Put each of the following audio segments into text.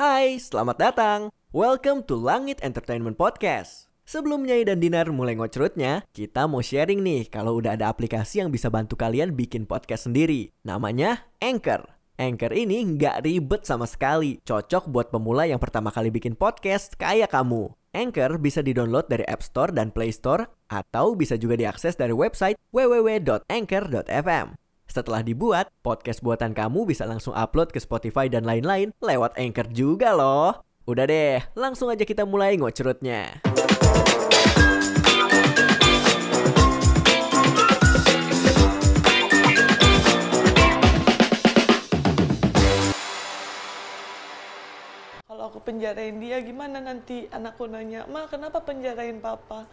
Hai, selamat datang. Welcome to Langit Entertainment Podcast. Sebelum Nyai dan Dinar mulai ngocrutnya, kita mau sharing nih kalau udah ada aplikasi yang bisa bantu kalian bikin podcast sendiri. Namanya Anchor. Anchor ini nggak ribet sama sekali. Cocok buat pemula yang pertama kali bikin podcast kayak kamu. Anchor bisa didownload dari App Store dan Play Store atau bisa juga diakses dari website www.anchor.fm. Setelah dibuat, podcast buatan kamu bisa langsung upload ke Spotify dan lain-lain lewat Anchor juga loh. Udah deh, langsung aja kita mulai ngocrutnya. Kalau aku penjarain dia gimana nanti anakku nanya, "Ma, kenapa penjarain papa?"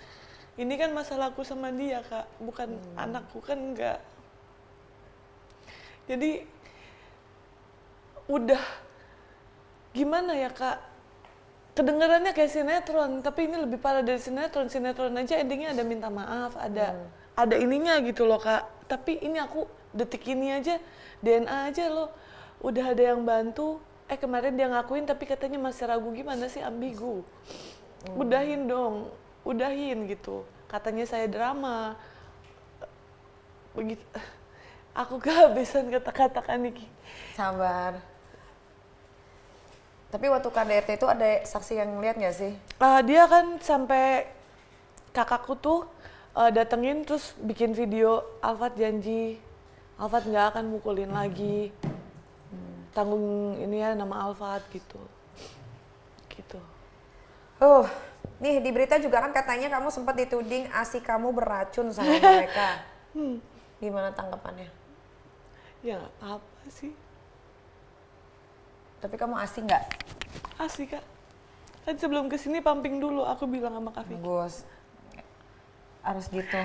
Ini kan masalahku sama dia, Kak, bukan anakku kan enggak. Jadi udah gimana ya, Kak? Kedengarannya kayak sinetron, tapi ini lebih parah dari sinetron. Sinetron aja endingnya ada minta maaf, ada ada ininya gitu loh, Kak. Tapi ini aku detik ini aja DNA aja loh. Udah ada yang bantu. Eh kemarin dia ngakuin tapi katanya masih ragu gimana sih ambigu. Udahin dong, udahin gitu. Katanya saya drama. Begitu. Aku kehabisan kata-kata kan Niki. Sabar. Tapi waktu KDRT itu ada saksi yang lihat nggak sih? Ah, dia kan sampai kakakku tuh eh, datengin terus bikin video Alfat janji Alfat nggak akan mukulin lagi tanggung ini ya nama Alfat gitu gitu Oh, nih di berita juga kan katanya kamu sempat dituding asi kamu beracun sama mereka. Gimana tanggapannya? Ya nggak apa sih Tapi kamu asi nggak? asik kak kan sebelum ke sini pumping dulu aku bilang sama Kak Vicky Bagus. Harus gitu.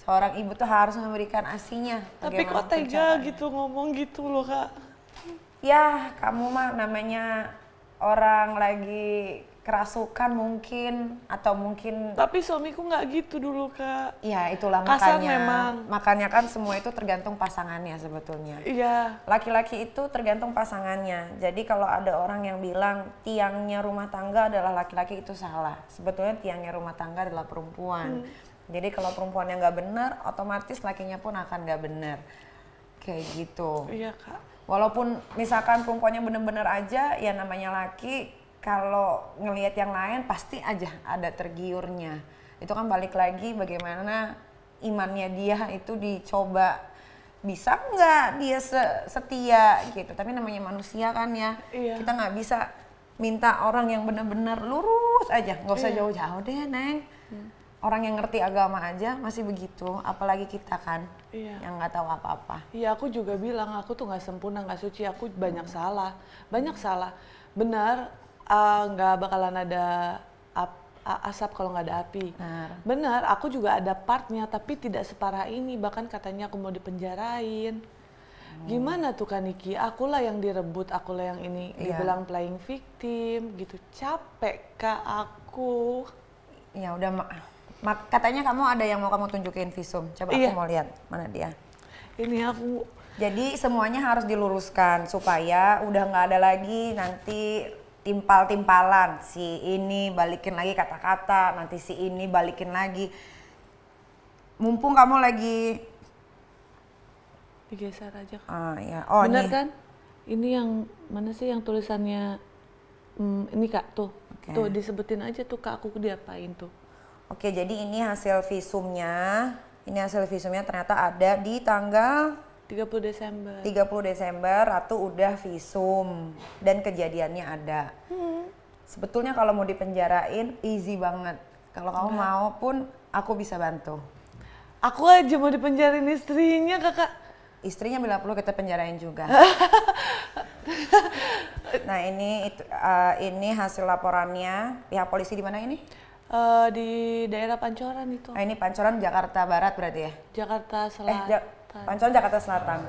Seorang ibu tuh harus memberikan asinya. tapi kok tega gitu ngomong gitu loh kak Ya, kamu mah namanya orang lagi kerasukan mungkin atau mungkin tapi suamiku nggak gitu dulu kak. Ya itulah Kasar makanya. memang. makanya kan semua itu tergantung pasangannya sebetulnya. Iya. Laki-laki itu tergantung pasangannya. Jadi kalau ada orang yang bilang tiangnya rumah tangga adalah laki-laki itu salah. Sebetulnya tiangnya rumah tangga adalah perempuan. Jadi kalau perempuannya nggak benar otomatis lakinya pun akan nggak benar. Kayak gitu. Iya kak. Walaupun misalkan perempuannya bener-bener aja, ya namanya laki, kalau ngelihat yang lain pasti aja ada tergiurnya. Itu kan balik lagi bagaimana imannya dia itu dicoba bisa nggak dia se- setia gitu. Tapi namanya manusia kan ya, Iya. kita nggak bisa minta orang yang bener-bener lurus aja, nggak usah Iya. jauh-jauh deh neng. Orang yang ngerti agama aja masih begitu, apalagi kita kan Iya. yang nggak tahu apa-apa. Iya aku juga bilang aku tuh nggak sempurna nggak suci aku banyak salah banyak salah benar ah, nggak bakalan ada asap kalau nggak ada api Benar. benar aku juga ada partnya tapi tidak separah ini bahkan katanya aku mau dipenjarain gimana tuh kan Niki akulah yang direbut akulah yang ini Iya. dibilang playing victim gitu capek kak aku Ya udah, Ma. Ma- katanya kamu ada yang mau kamu tunjukin visum. Coba Iya. aku mau lihat mana dia. ini aku Jadi semuanya harus diluruskan supaya udah nggak ada lagi nanti timpal-timpalan. Si ini balikin lagi kata-kata, nanti si ini balikin lagi. Mumpung kamu lagi, digeser aja Kak. ah ya, oh benar nih. kan ini yang mana sih yang tulisannya hmm, ini kak tuh Oke. tuh disebutin aja tuh kak aku diapain tuh Oke, jadi ini hasil visumnya. Ini hasil visumnya ternyata ada di tanggal 30 Desember 30 Desember Ratu udah visum dan kejadiannya ada. Sebetulnya kalau mau dipenjarain easy banget. Kalau kamu mau pun aku bisa bantu. aku aja mau dipenjarin istrinya kakak Istrinya bila perlu kita penjarain juga. nah ini itu, eh, ini hasil laporannya pihak polisi di mana ini? Eh, di daerah Pancoran itu Nah ini Pancoran Jakarta Barat berarti ya? Jakarta Eh, Selatan Pancoran Jakarta Selatan.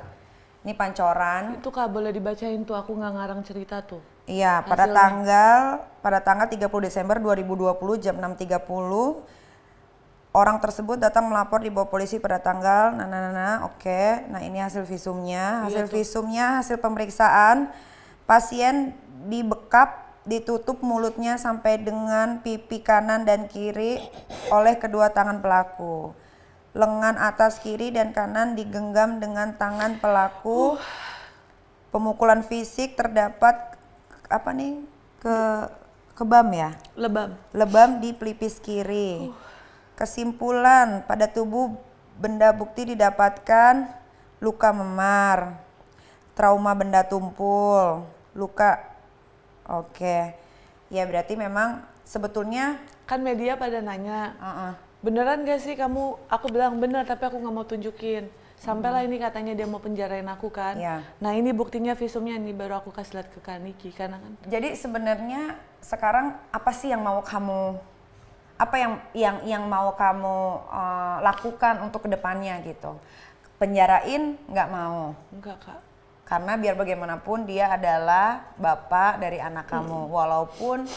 Ini Pancoran. itu kak boleh dibacain tuh aku nggak ngarang cerita tuh Iya, pada Hasilnya. tanggal pada tanggal 30 Desember 2020 jam 6.30 orang tersebut datang melapor di bawah polisi pada tanggal nah nah nah, nah, oke. Nah, ini hasil visumnya. Hasil visumnya, hasil pemeriksaan pasien dibekap bekap ditutup mulutnya sampai dengan pipi kanan dan kiri oleh kedua tangan pelaku. Lengan atas kiri dan kanan digenggam dengan tangan pelaku. Pemukulan fisik terdapat apa nih ke kebam ya? Lebam. Lebam di pelipis kiri. Kesimpulan, pada tubuh benda bukti didapatkan luka memar, trauma benda tumpul, luka. Oke. Ya berarti memang sebetulnya Kan media pada nanya, uh-uh. Beneran gak sih kamu? Aku bilang bener, tapi aku nggak mau tunjukin. Sampailah ini katanya dia mau penjarain aku kan. Iya. Nah ini buktinya visumnya ini baru aku kasih lihat ke Kaniki karena kan Jadi sebenarnya sekarang apa sih yang mau kamu apa yang yang yang mau kamu uh, lakukan untuk ke depannya gitu? Penjarain nggak mau enggak kak. karena biar bagaimanapun dia adalah bapak dari anak kamu walaupun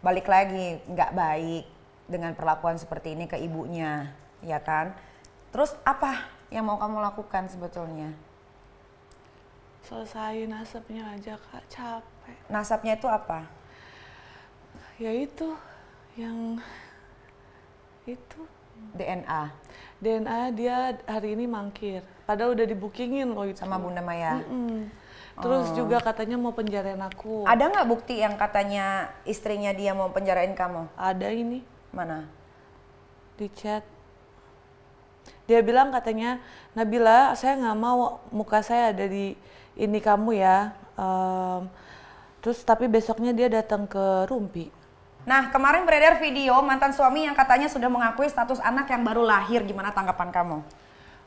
balik lagi nggak baik dengan perlakuan seperti ini ke ibunya ya kan? Terus apa yang mau kamu lakukan sebetulnya? Selesain asapnya aja kak, capek. Nasabnya itu apa? Ya itu yang itu DNA DNA dia hari ini mangkir. Padahal udah dibukingin loh itu. sama Bunda Maya. Mm. Terus juga katanya mau penjarain aku. Ada nggak bukti yang katanya istrinya dia mau penjarain kamu? Ada ini Mana? di chat. Dia bilang katanya, Nabila, saya nggak mau muka saya ada di ini kamu ya. Em, terus tapi besoknya dia datang ke Rumpi. Nah, kemarin beredar video mantan suami yang katanya sudah mengakui status anak yang baru lahir. Gimana tanggapan kamu?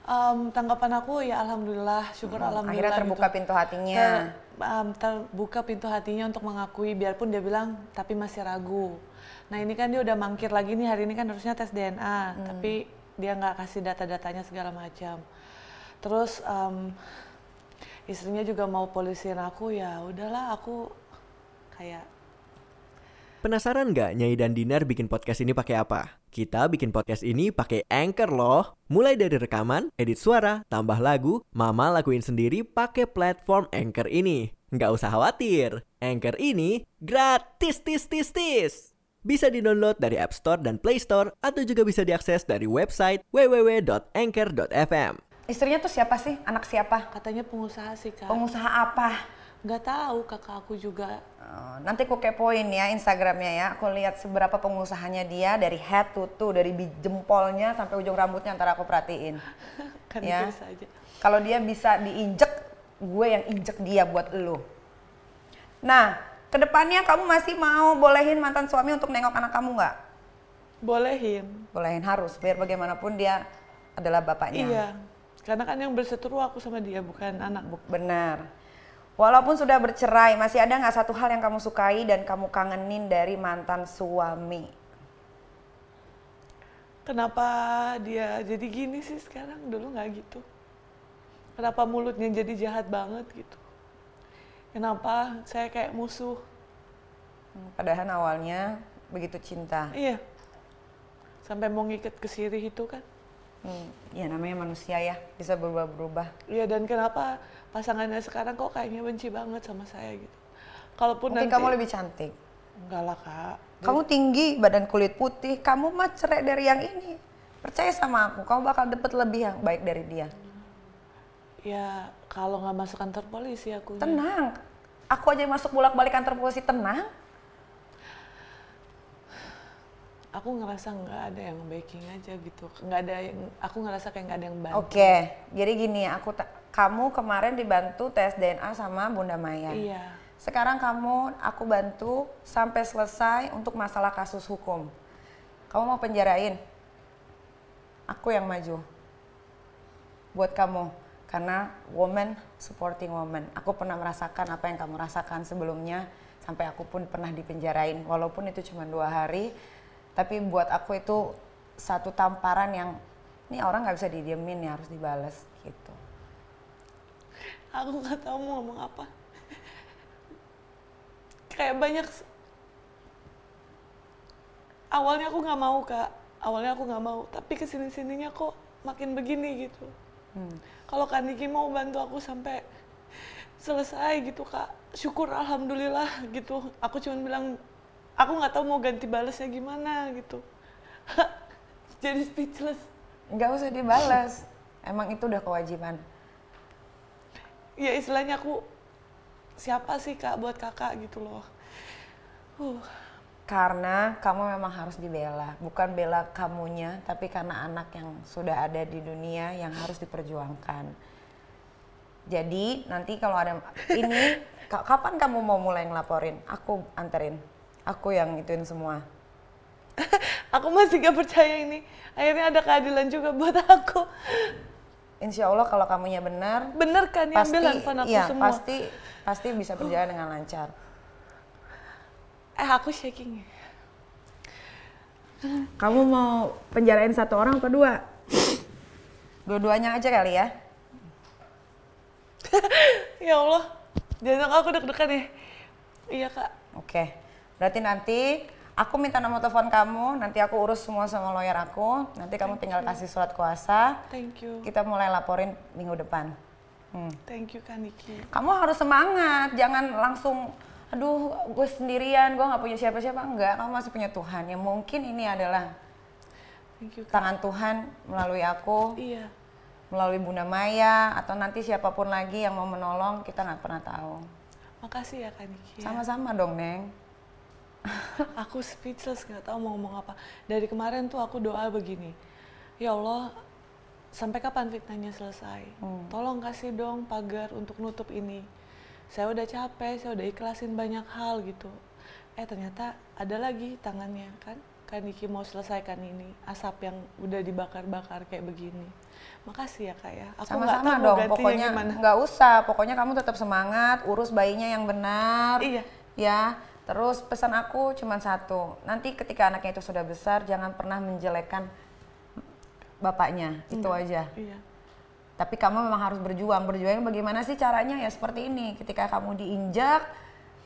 Em, tanggapan aku ya alhamdulillah, syukur alhamdulillah. Akhirnya terbuka gitu. pintu hatinya. Ter- em, terbuka pintu hatinya untuk mengakui biarpun dia bilang tapi masih ragu. Nah ini kan dia udah mangkir lagi nih hari ini kan harusnya tes DNA, tapi dia nggak kasih data-datanya segala macam. Terus em, istrinya juga mau polisiin aku ya udahlah aku kayak Penasaran nggak Nyai dan Dinar bikin podcast ini pakai apa? Kita bikin podcast ini pakai Anchor loh. Mulai dari rekaman, edit suara, tambah lagu, Mama lakuin sendiri pakai platform Anchor ini. Nggak usah khawatir, Anchor ini gratis tis tis tis. Bisa di-download dari App Store dan Play Store atau juga bisa diakses dari website www.anchor.fm. Istrinya tuh siapa sih? Anak siapa? katanya pengusaha sih kak. Pengusaha apa? Nggak tahu kakak aku juga. Oh, nanti aku kepoin ya Instagramnya ya. Aku lihat seberapa pengusahanya dia dari head to toe, dari jempolnya sampai ujung rambutnya ntar aku perhatiin. Kan Ya. aja. Kalau dia bisa diinjek, gue yang injek dia buat lu. Nah, ke depannya kamu masih mau bolehin mantan suami untuk nengok anak kamu nggak? Bolehin. Bolehin harus, biar bagaimanapun dia adalah bapaknya. Iya. Karena kan yang berseteru aku sama dia bukan anak. Benar. Walaupun sudah bercerai, masih ada nggak satu hal yang kamu sukai dan kamu kangenin dari mantan suami? Kenapa dia jadi gini sih sekarang? Dulu nggak gitu. Kenapa mulutnya jadi jahat banget gitu? Kenapa saya kayak musuh? Hmm, Padahal awalnya begitu cinta. Iya. Sampai mau ngikat ke sirih itu kan? Hmm, ya namanya manusia ya, bisa berubah-berubah. Iya dan kenapa pasangannya sekarang kok kayaknya benci banget sama saya gitu? Kalaupun Mungkin nanti kamu lebih cantik. enggak lah kak. Kamu tinggi, badan kulit putih, kamu mah cerai dari yang ini. Percaya sama aku, kamu bakal dapet lebih yang baik dari dia. Ya kalau nggak masuk kantor polisi aku. Tenang, aku aja masuk bolak-balik kantor polisi tenang. Aku ngerasa nggak ada yang baking aja gitu. Nggak ada yang. Aku ngerasa kayak nggak ada yang bantu. Oke, jadi gini, aku kamu kemarin dibantu tes DNA sama Bunda Maya. Iya. Sekarang kamu aku bantu sampai selesai untuk masalah kasus hukum. Kamu mau penjarain? Aku yang maju. Buat kamu. Karena woman supporting woman. Aku pernah merasakan apa yang kamu rasakan sebelumnya. Sampai aku pun pernah dipenjarain. Walaupun itu cuma dua hari. Tapi buat aku itu satu tamparan yang ini orang nggak bisa didiemin ya harus dibales gitu. Aku nggak tahu mau ngomong apa. kayak banyak. Awalnya aku nggak mau kak. Awalnya aku nggak mau. Tapi ke sini sininya kok makin begini gitu. Hmm. Kalau Kak Niki mau bantu aku sampai selesai gitu kak. syukur alhamdulillah gitu aku cuma bilang aku nggak tahu mau ganti balasnya gimana gitu. Jadi speechless. Nggak usah dibalas. Emang itu udah kewajiban. Ya istilahnya aku siapa sih kak buat kakak gitu loh. Uh karena kamu memang harus dibela. Bukan bela kamunya tapi karena anak yang sudah ada di dunia yang harus diperjuangkan. Jadi nanti kalau ada ini ka- kapan kamu mau mulai ngelaporin? Aku anterin aku yang ituin semua. Aku masih gak percaya ini. Akhirnya ada keadilan juga buat aku. Insya Allah kalau kamunya benar bener kan yang pasti ambil handphone aku iya, semua. pasti pasti bisa berjalan dengan lancar. Eh aku shaking. Kamu mau penjarain satu orang apa dua? Dua-duanya aja kali ya. Ya Allah. Jangan aku deg-degan ya. Iya kak. Oke, berarti nanti aku minta nomor telepon kamu, nanti aku urus semua sama lawyer aku, nanti kamu tinggal kasih surat kuasa, thank you kita mulai laporin minggu depan. Hmm. thank you kak Niki Kamu harus semangat, jangan langsung, aduh gue sendirian, gue nggak punya siapa-siapa, enggak, kamu masih punya Tuhan. Yang mungkin ini adalah thank you kak tangan Tuhan melalui aku, iya melalui Bunda Maya, atau nanti siapa pun lagi yang mau menolong, kita nggak pernah tahu. makasih ya kak Niki ya. Sama-sama dong, Neng. aku speechless nggak tahu mau ngomong apa. Dari kemarin tuh aku doa begini ya Allah sampai kapan fitnahnya selesai? Tolong kasih dong pagar untuk nutup ini. Saya udah capek saya udah ikhlasin banyak hal gitu. Eh ternyata ada lagi tangannya kan? Kak Niki mau selesaikan ini asap yang udah dibakar-bakar kayak begini. Makasih ya kak ya. Aku nggak tahu dong, pokoknya nggak usah, pokoknya kamu tetap semangat, urus bayinya yang benar. Iya. Ya, terus pesan aku cuma satu, nanti ketika anaknya itu sudah besar, jangan pernah menjelekkan bapaknya, itu aja. iya. Tapi kamu memang harus berjuang, berjuang bagaimana sih caranya? Ya seperti ini, ketika kamu diinjak,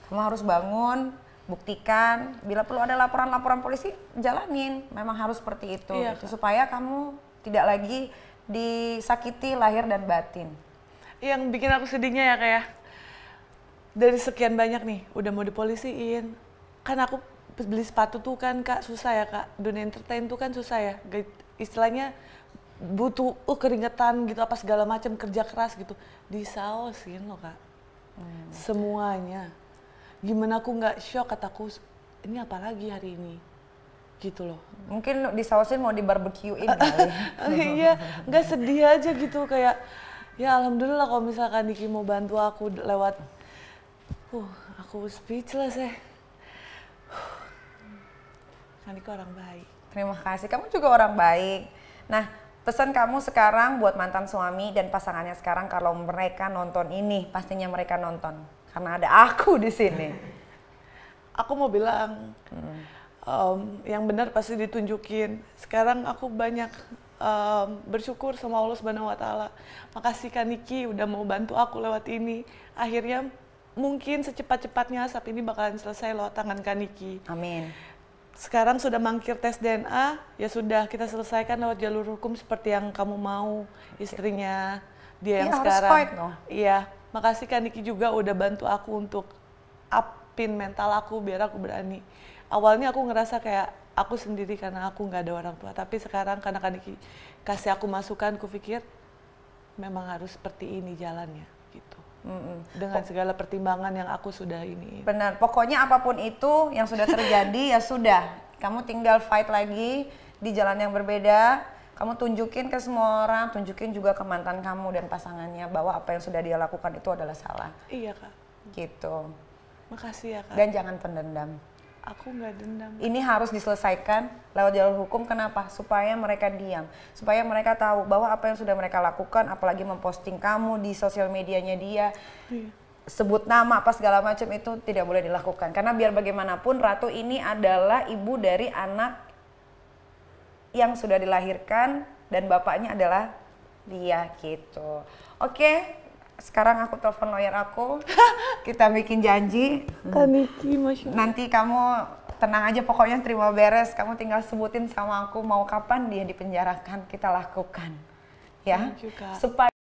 kamu harus bangun, buktikan, bila perlu ada laporan-laporan polisi, jalanin, memang harus seperti itu, Iya, gitu. supaya kamu tidak lagi disakiti lahir dan batin. yang bikin aku sedihnya ya kayak dari sekian banyak nih udah mau dipolisiin. Kan aku beli sepatu tuh kan kak susah ya kak. Dunia entertain tuh kan susah ya. Istilahnya butuh uh, keringetan gitu apa segala macam kerja keras gitu. Disaosin loh kak. Semuanya. Gimana aku nggak shock kataku ini apa lagi hari ini? Gitu loh. Mungkin disausin mau di barbecuein kali. iya nggak sedih aja gitu kayak ya alhamdulillah kalau misalkan Niki mau bantu aku lewat uh aku speechless ya kan Niki orang baik. Terima kasih. Kamu juga orang baik. Nah, pesan kamu sekarang buat mantan suami dan pasangannya sekarang kalau mereka nonton ini, pastinya mereka nonton. Karena ada aku di sini. aku mau bilang em, yang benar pasti ditunjukin. Sekarang aku banyak em, bersyukur sama Allah Subhanahu Wa Taala. Makasih Kak Niki udah mau bantu aku lewat ini. Akhirnya mungkin secepat-cepatnya asap ini bakalan selesai lewat tangan Kak Niki Amin. sekarang sudah mangkir tes DNA, ya sudah kita selesaikan lewat jalur hukum seperti yang kamu mau istrinya dia yang Iya, harus sekarang. fight loh. Iya, makasih Kak Niki juga udah bantu aku untuk upin mental aku biar aku berani. Awalnya aku ngerasa kayak aku sendiri karena aku nggak ada orang tua, tapi sekarang karena Kak Niki kasih aku masukan, aku pikir memang harus seperti ini jalannya. Mm-mm. Dengan segala pertimbangan yang aku sudah ini. Benar. Pokoknya apa pun itu yang sudah terjadi ya sudah. Kamu tinggal fight lagi di jalan yang berbeda. Kamu tunjukin ke semua orang, tunjukin juga ke mantan kamu dan pasangannya bahwa apa yang sudah dia lakukan itu adalah salah. Iya kak, Gitu. makasih ya kak. Dan jangan pendendam. Aku nggak dendam. Ini harus diselesaikan lewat jalur hukum. Kenapa? Supaya mereka diam. Supaya mereka tahu bahwa apa yang sudah mereka lakukan, apalagi memposting kamu di sosial medianya dia, Iya. sebut nama apa segala macam itu tidak boleh dilakukan. Karena biar bagaimanapun Ratu ini adalah ibu dari anak yang sudah dilahirkan dan bapaknya adalah dia gitu. Oke, sekarang aku telepon lawyer aku. Kita bikin janji. Kak Niki, Masya Allah. Nanti kamu tenang aja pokoknya terima beres. Kamu tinggal sebutin sama aku mau kapan dia dipenjarakan kita lakukan. Ya. Supaya